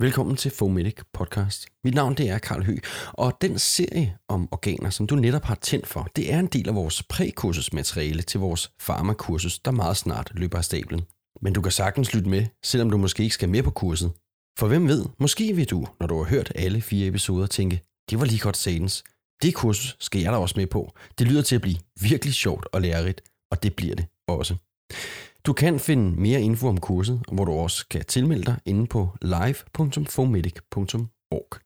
Velkommen til Fomedic Podcast. Mit navn det er Karl Høgh, og den serie om organer, som du netop har tændt for, det er en del af vores prækursusmateriale til vores farmakursus, der meget snart løber af stablen. Men du kan sagtens lytte med, selvom du måske ikke skal med på kurset. For hvem ved, måske vil du, når du har hørt alle fire episoder, tænke, det var lige godt sadens. Det kursus skal jeg da også med på. Det lyder til at blive virkelig sjovt og lærerigt, og det bliver det også. Du kan finde mere info om kurset, hvor du også kan tilmelde dig inde på live.fomedic.org.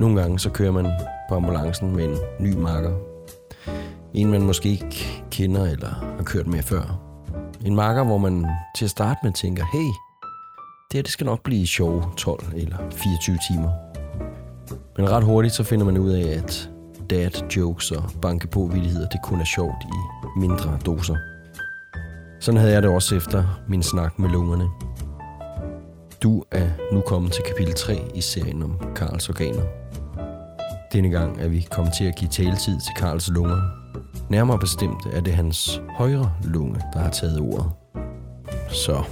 Nogle gange så kører man på ambulancen med en ny marker. En man måske ikke kender eller har kørt med før. En marker, hvor man til at starte med tænker, hey, det her det skal nok blive sjov 12 eller 24 timer. Men ret hurtigt så finder man ud af, at dad jokes og banke på vildigheder, det kun er sjovt i mindre doser. Sådan havde jeg det også efter min snak med lungerne. Du er nu kommet til kapitel 3 i serien om Karls organer. Denne gang er vi kommet til at give taletid til Karls lunger. Nærmere bestemt er det hans højre lunge, der har taget ordet. Så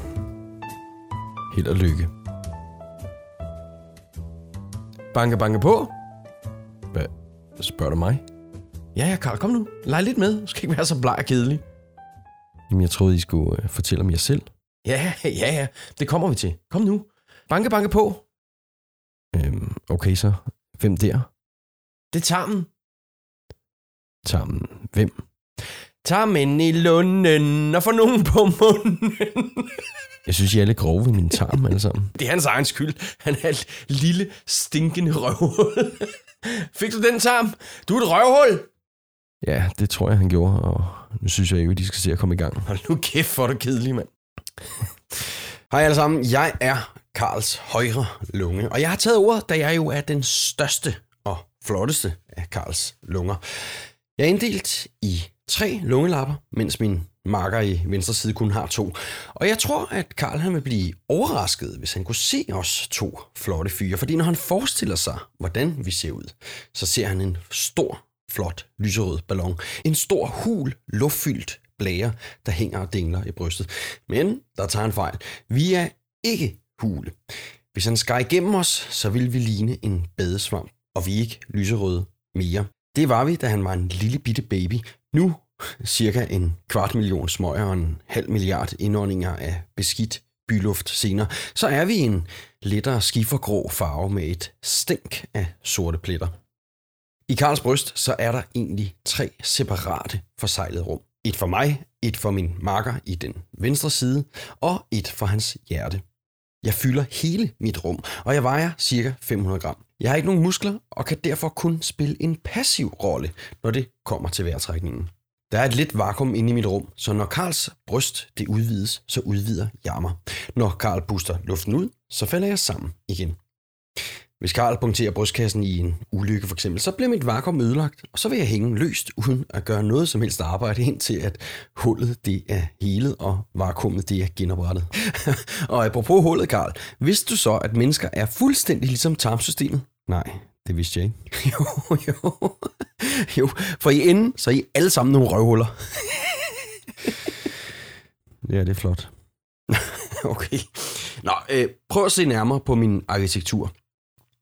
held og lykke. Banke, banke på. Hvad? Spørger du mig? Ja, ja, Karl, kom nu. Leg lidt med. Du skal ikke være så bleg og kedelig. Jamen, jeg troede, I skulle uh, fortælle om jer selv. Ja, ja, ja. Det kommer vi til. Kom nu. Banke, banke på. Øhm, okay så. Hvem der? Det er tarmen. Tarmen. Hvem? Tarmen i lunden og få nogen på munden. Jeg synes, I er lidt grove ved min tarm alle sammen. Det er hans egen skyld. Han er et lille, stinkende røvhul. Fik du den tarm? Du er et røvhul! Ja, det tror jeg, han gjorde, og nu synes jeg jo, at de skal se at komme i gang. Hold nu kæft for det kedelige, mand. Hej alle sammen, jeg er Karls højre lunge, og jeg har taget ordet, da jeg jo er den største og flotteste af Karls lunger. Jeg er inddelt i tre lungelapper, mens min marker i venstre side kun har to. Og jeg tror, at Karl han vil blive overrasket, hvis han kunne se os to flotte fyre. Fordi når han forestiller sig, hvordan vi ser ud, så ser han en stor, flot, lyserød ballon. En stor, hul, luftfyldt blære, der hænger og dingler i brystet. Men der tager en fejl. Vi er ikke hule. Hvis han skar igennem os, så ville vi ligne en badesvamp, og vi er ikke lyserøde mere. Det var vi, da han var en lille bitte baby. Nu cirka en kvart million smøger og en halv milliard indåndinger af beskidt byluft senere, så er vi en lettere skifergrå farve med et stænk af sorte pletter. I Karls bryst så er der egentlig tre separate forsejlede rum. Et for mig, et for min marker i den venstre side, og et for hans hjerte. Jeg fylder hele mit rum, og jeg vejer cirka 500 gram. Jeg har ikke nogen muskler, og kan derfor kun spille en passiv rolle, når det kommer til vejrtrækningen. Der er et lidt vakuum inde i mit rum, så når Karls bryst det udvides, så udvider jeg mig. Når Karl puster luften ud, så falder jeg sammen igen. Hvis Karl punkterer brystkassen i en ulykke for eksempel, så bliver mit vakuum ødelagt, og så vil jeg hænge løst, uden at gøre noget som helst arbejde, indtil at hullet det er helet, og vakuumet det er genoprettet. og apropos hullet, Karl, vidste du så, at mennesker er fuldstændig ligesom tarmsystemet? Nej, det vidste jeg ikke. jo, jo. Jo, for i enden, så er I alle sammen nogle røvhuller. ja, det er flot. okay. Nå, øh, prøv at se nærmere på min arkitektur.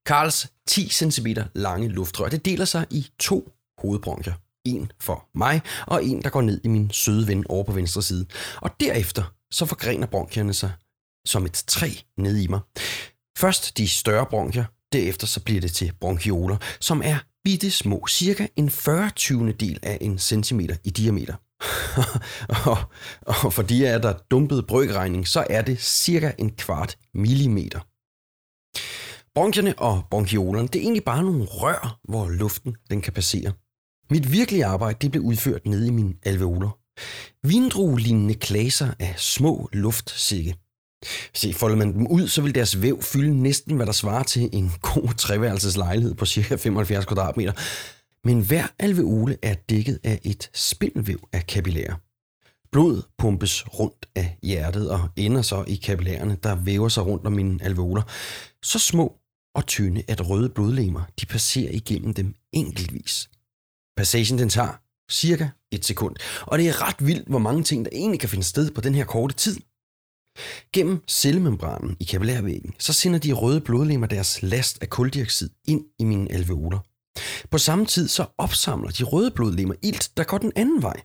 Karls 10 cm lange luftrør, det deler sig i to hovedbronker. En for mig, og en, der går ned i min søde ven over på venstre side. Og derefter, så forgrener bronkierne sig som et træ ned i mig. Først de større bronkier, derefter så bliver det til bronkioler, som er bitte små, cirka en 40 del af en centimeter i diameter. og, og for de er der dumpet brygregning, så er det cirka en kvart millimeter. Bronkierne og bronkiolerne, det er egentlig bare nogle rør, hvor luften den kan passere. Mit virkelige arbejde det blev udført nede i mine alveoler. Vindruelignende klaser af små luftsække. Se, folder man dem ud, så vil deres væv fylde næsten, hvad der svarer til en god treværelseslejlighed på ca. 75 kvadratmeter. Men hver alveole er dækket af et spindelvæv af kapillærer. Blod pumpes rundt af hjertet og ender så i kapillærerne, der væver sig rundt om mine alveoler. Så små og tynde, at røde blodlegemer de passerer igennem dem enkeltvis. Passagen den tager cirka et sekund. Og det er ret vildt, hvor mange ting, der egentlig kan finde sted på den her korte tid. Gennem cellemembranen i kapillærvæggen, så sender de røde blodlemmer deres last af koldioxid ind i mine alveoler. På samme tid så opsamler de røde blodlemmer ilt, der går den anden vej.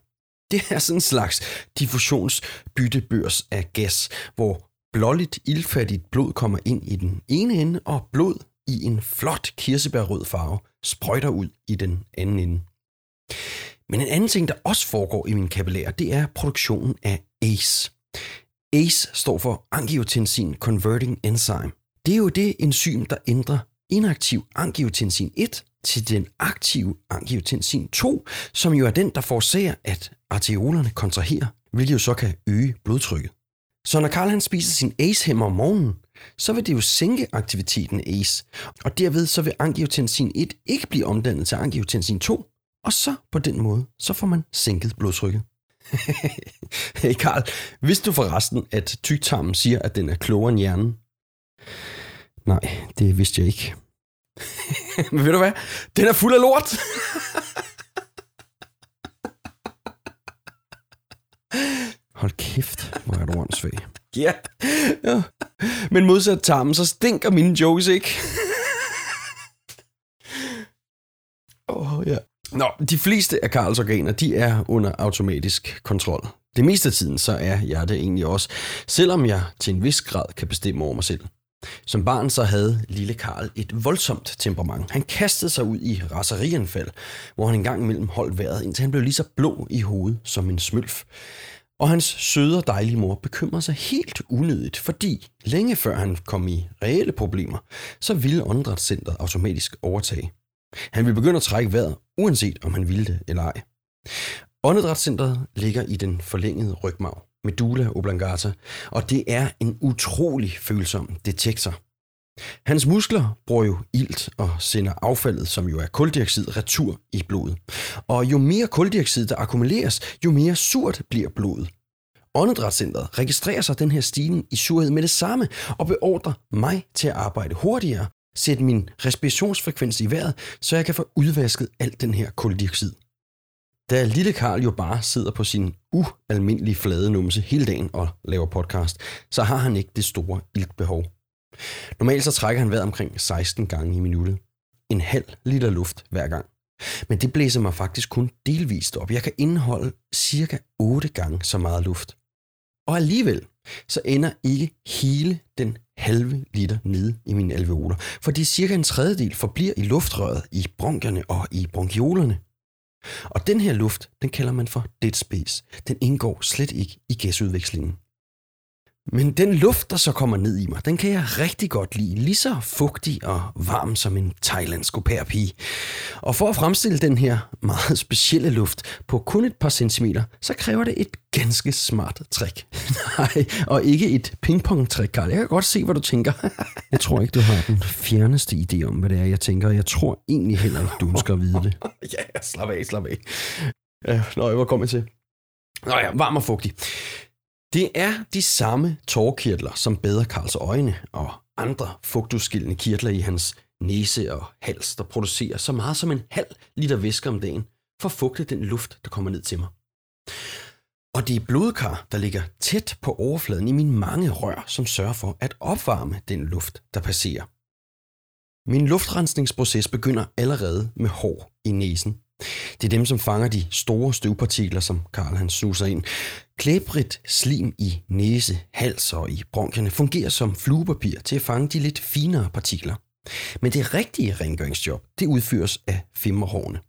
Det er sådan en slags diffusionsbyttebørs af gas, hvor blåligt ildfattigt blod kommer ind i den ene ende, og blod i en flot kirsebærrød farve sprøjter ud i den anden ende. Men en anden ting, der også foregår i min kapillærer, det er produktionen af ACE. ACE står for Angiotensin Converting Enzyme. Det er jo det enzym, der ændrer inaktiv angiotensin 1 til den aktive angiotensin 2, som jo er den, der forårsager, at arteriolerne kontraherer, hvilket jo så kan øge blodtrykket. Så når Karl han spiser sin ACE-hæmmer om morgenen, så vil det jo sænke aktiviteten af ACE, og derved så vil angiotensin 1 ikke blive omdannet til angiotensin 2, og så på den måde, så får man sænket blodtrykket. hey Karl, vidste du forresten, at tygtarmen siger, at den er klogere end hjernen? Nej, det vidste jeg ikke. Men ved du hvad? Den er fuld af lort. Hold kæft, hvor er du åndssvag. Ja. ja. Men modsat tarmen, så stinker mine jokes ikke. Nå, de fleste af Karls organer, de er under automatisk kontrol. Det meste af tiden, så er jeg det egentlig også, selvom jeg til en vis grad kan bestemme over mig selv. Som barn så havde lille Karl et voldsomt temperament. Han kastede sig ud i raserianfald, hvor han engang imellem holdt vejret, indtil han blev lige så blå i hovedet som en smølf. Og hans søde og dejlige mor bekymrede sig helt unødigt, fordi længe før han kom i reelle problemer, så ville åndedrætscentret automatisk overtage. Han ville begynde at trække vejret, uanset om han ville det eller ej. Åndedrætscentret ligger i den forlængede rygmarv, medulla oblongata, og det er en utrolig følsom detektor. Hans muskler bruger jo ilt og sender affaldet, som jo er koldioxid, retur i blodet. Og jo mere koldioxid der akkumuleres, jo mere surt bliver blodet. Åndedrætscentret registrerer sig den her stigning i surhed med det samme og beordrer mig til at arbejde hurtigere, sætte min respirationsfrekvens i vejret, så jeg kan få udvasket alt den her koldioxid. Da lille Karl jo bare sidder på sin ualmindelige flade numse hele dagen og laver podcast, så har han ikke det store iltbehov. Normalt så trækker han vejret omkring 16 gange i minuttet. En halv liter luft hver gang. Men det blæser mig faktisk kun delvist op. Jeg kan indeholde cirka 8 gange så meget luft. Og alligevel, så ender ikke hele den halve liter nede i mine alveoler, fordi cirka en tredjedel forbliver i luftrøret, i bronkierne og i bronkiolerne. Og den her luft, den kalder man for dead space. Den indgår slet ikke i gasudvekslingen. Men den luft, der så kommer ned i mig, den kan jeg rigtig godt lide. Lige så fugtig og varm som en thailandsk pige. Og for at fremstille den her meget specielle luft på kun et par centimeter, så kræver det et ganske smart trick. Nej, og ikke et pingpong-trick, Karl. Jeg kan godt se, hvad du tænker. jeg tror ikke, du har den fjerneste idé om, hvad det er, jeg tænker. Jeg tror egentlig heller ikke, du ønsker at vide det. ja, slap af, slap af. Ja, nå, hvor kommer jeg til? Nå ja, varm og fugtig. Det er de samme tårkirtler, som bedre Karls øjne og andre fugtudskillende kirtler i hans næse og hals, der producerer så meget som en halv liter væske om dagen for at fugte den luft, der kommer ned til mig. Og det er blodkar, der ligger tæt på overfladen i mine mange rør, som sørger for at opvarme den luft, der passerer. Min luftrensningsproces begynder allerede med hår i næsen. Det er dem, som fanger de store støvpartikler, som Karl han suser ind. Klæbrigt slim i næse, hals og i bronkierne fungerer som fluepapir til at fange de lidt finere partikler. Men det rigtige rengøringsjob, det udføres af femmerhårene.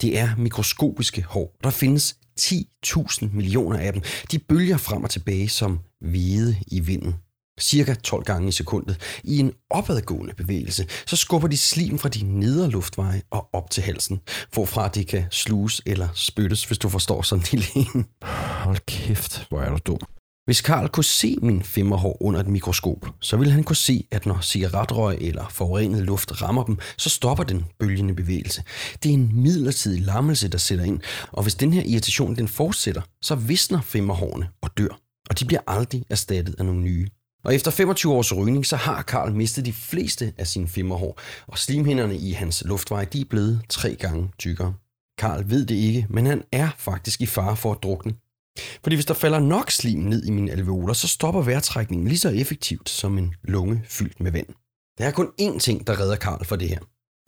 Det er mikroskopiske hår. Der findes 10.000 millioner af dem. De bølger frem og tilbage som hvide i vinden cirka 12 gange i sekundet. I en opadgående bevægelse, så skubber de slim fra de nedre luftveje og op til halsen, hvorfra det kan sluges eller spyttes, hvis du forstår sådan en lille. Hold kæft, hvor er du dum. Hvis Karl kunne se min femmerhår under et mikroskop, så ville han kunne se, at når cigaretrøg eller forurenet luft rammer dem, så stopper den bølgende bevægelse. Det er en midlertidig lammelse, der sætter ind, og hvis den her irritation den fortsætter, så visner femmerhårene og dør, og de bliver aldrig erstattet af nogle nye. Og efter 25 års rygning, så har Karl mistet de fleste af sine femmerhår, og slimhinderne i hans luftvej, de er blevet tre gange tykkere. Karl ved det ikke, men han er faktisk i fare for at drukne. Fordi hvis der falder nok slim ned i mine alveoler, så stopper vejrtrækningen lige så effektivt som en lunge fyldt med vand. Der er kun én ting, der redder Karl for det her.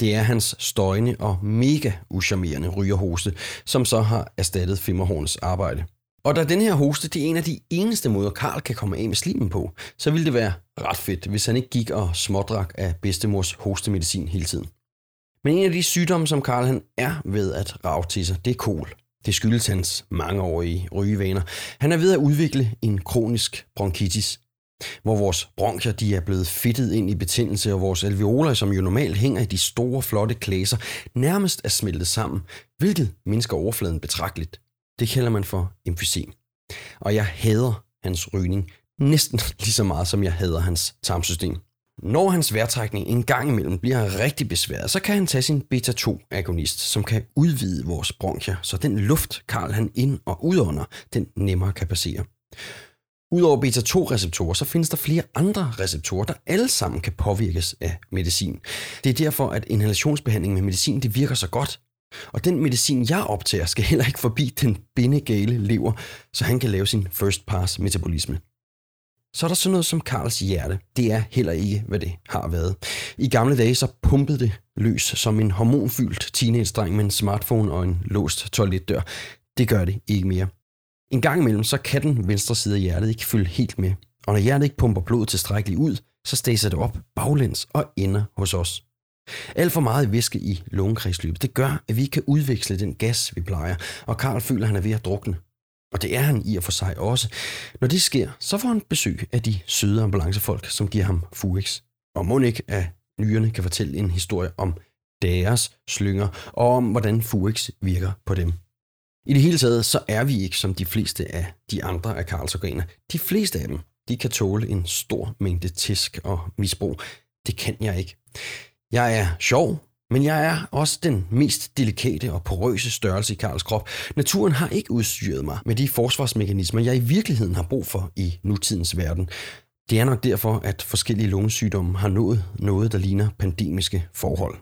Det er hans støjende og mega uschammerende rygerhoste, som så har erstattet Femmerhorns arbejde. Og da den her hoste det er en af de eneste måder, Karl kan komme af med slimen på, så ville det være ret fedt, hvis han ikke gik og smådrak af bedstemors hostemedicin hele tiden. Men en af de sygdomme, som Karl han er ved at rave til sig, det er kol. Det skyldes hans mangeårige rygevaner. Han er ved at udvikle en kronisk bronkitis, hvor vores bronkier de er blevet fedtet ind i betændelse, og vores alveoler, som jo normalt hænger i de store, flotte klæser, nærmest er smeltet sammen, hvilket mindsker overfladen betragteligt. Det kalder man for emfysem. Og jeg hader hans rygning næsten lige så meget, som jeg hader hans tarmsystem. Når hans vejrtrækning en gang imellem bliver rigtig besværet, så kan han tage sin beta-2-agonist, som kan udvide vores bronkier, så den luft, Karl han ind- og udånder, den nemmere kan passere. Udover beta-2-receptorer, så findes der flere andre receptorer, der alle sammen kan påvirkes af medicin. Det er derfor, at inhalationsbehandling med medicin det virker så godt. Og den medicin, jeg optager, skal heller ikke forbi den bindegale lever, så han kan lave sin first pass metabolisme. Så er der sådan noget som Karls hjerte. Det er heller ikke, hvad det har været. I gamle dage så pumpede det løs som en hormonfyldt teenage-dreng med en smartphone og en låst toiletdør. Det gør det ikke mere. En gang imellem, så kan den venstre side af hjertet ikke følge helt med. Og når hjertet ikke pumper blodet tilstrækkeligt ud, så stæser det op baglæns og ender hos os. Alt for meget væske i lungekredsløbet, det gør, at vi kan udveksle den gas, vi plejer, og Karl føler, at han er ved at drukne. Og det er han i og for sig også. Når det sker, så får han besøg af de søde ambulancefolk, som giver ham Fuex. Og må ikke, at nyrerne kan fortælle en historie om deres slynger, og om hvordan Fuex virker på dem. I det hele taget, så er vi ikke som de fleste af de andre af Karls organer. De fleste af dem, de kan tåle en stor mængde tisk og misbrug. Det kan jeg ikke. Jeg er sjov, men jeg er også den mest delikate og porøse størrelse i Karls krop. Naturen har ikke udstyret mig med de forsvarsmekanismer, jeg i virkeligheden har brug for i nutidens verden. Det er nok derfor, at forskellige lungesygdomme har nået noget, der ligner pandemiske forhold.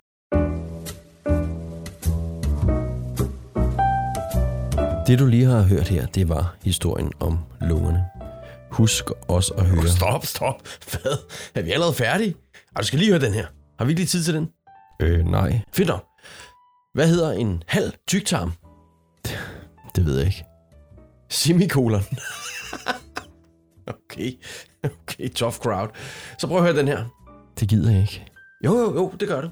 Det du lige har hørt her, det var historien om lungerne. Husk også at høre... Stop, stop. Hvad? Er vi allerede færdige? Ej, du skal lige høre den her. Har vi ikke lige tid til den? Øh, nej. Fedt nok. Hvad hedder en halv tyktarm? Det ved jeg ikke. Semikolon. okay. Okay, tough crowd. Så prøv at høre den her. Det gider jeg ikke. Jo, jo, jo, det gør det.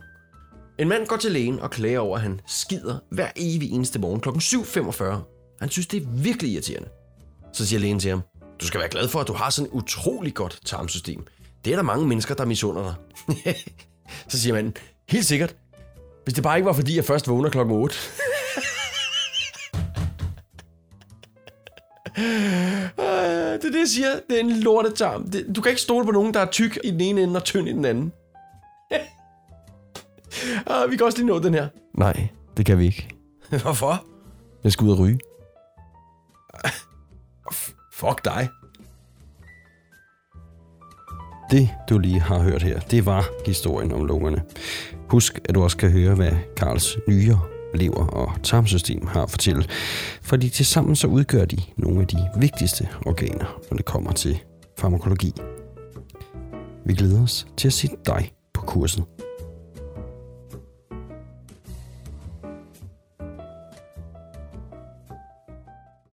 En mand går til lægen og klager over, at han skider hver evig eneste morgen kl. 7.45. Han synes, det er virkelig irriterende. Så siger lægen til ham, du skal være glad for, at du har sådan et utrolig godt tarmsystem. Det er der mange mennesker, der misunder dig. så siger manden, helt sikkert. Hvis det bare ikke var, fordi jeg først vågner klokken 8. det er det, jeg siger. Det er en lortetarm. Du kan ikke stole på nogen, der er tyk i den ene ende og tynd i den anden. ah, vi kan også lige nå den her. Nej, det kan vi ikke. Hvorfor? Jeg skal ud og ryge. Fuck dig. Det, du lige har hørt her, det var historien om lungerne. Husk, at du også kan høre, hvad Karls nyere, lever og tarmsystem har at fortælle, fordi tilsammen så udgør de nogle af de vigtigste organer, når det kommer til farmakologi. Vi glæder os til at se dig på kurset.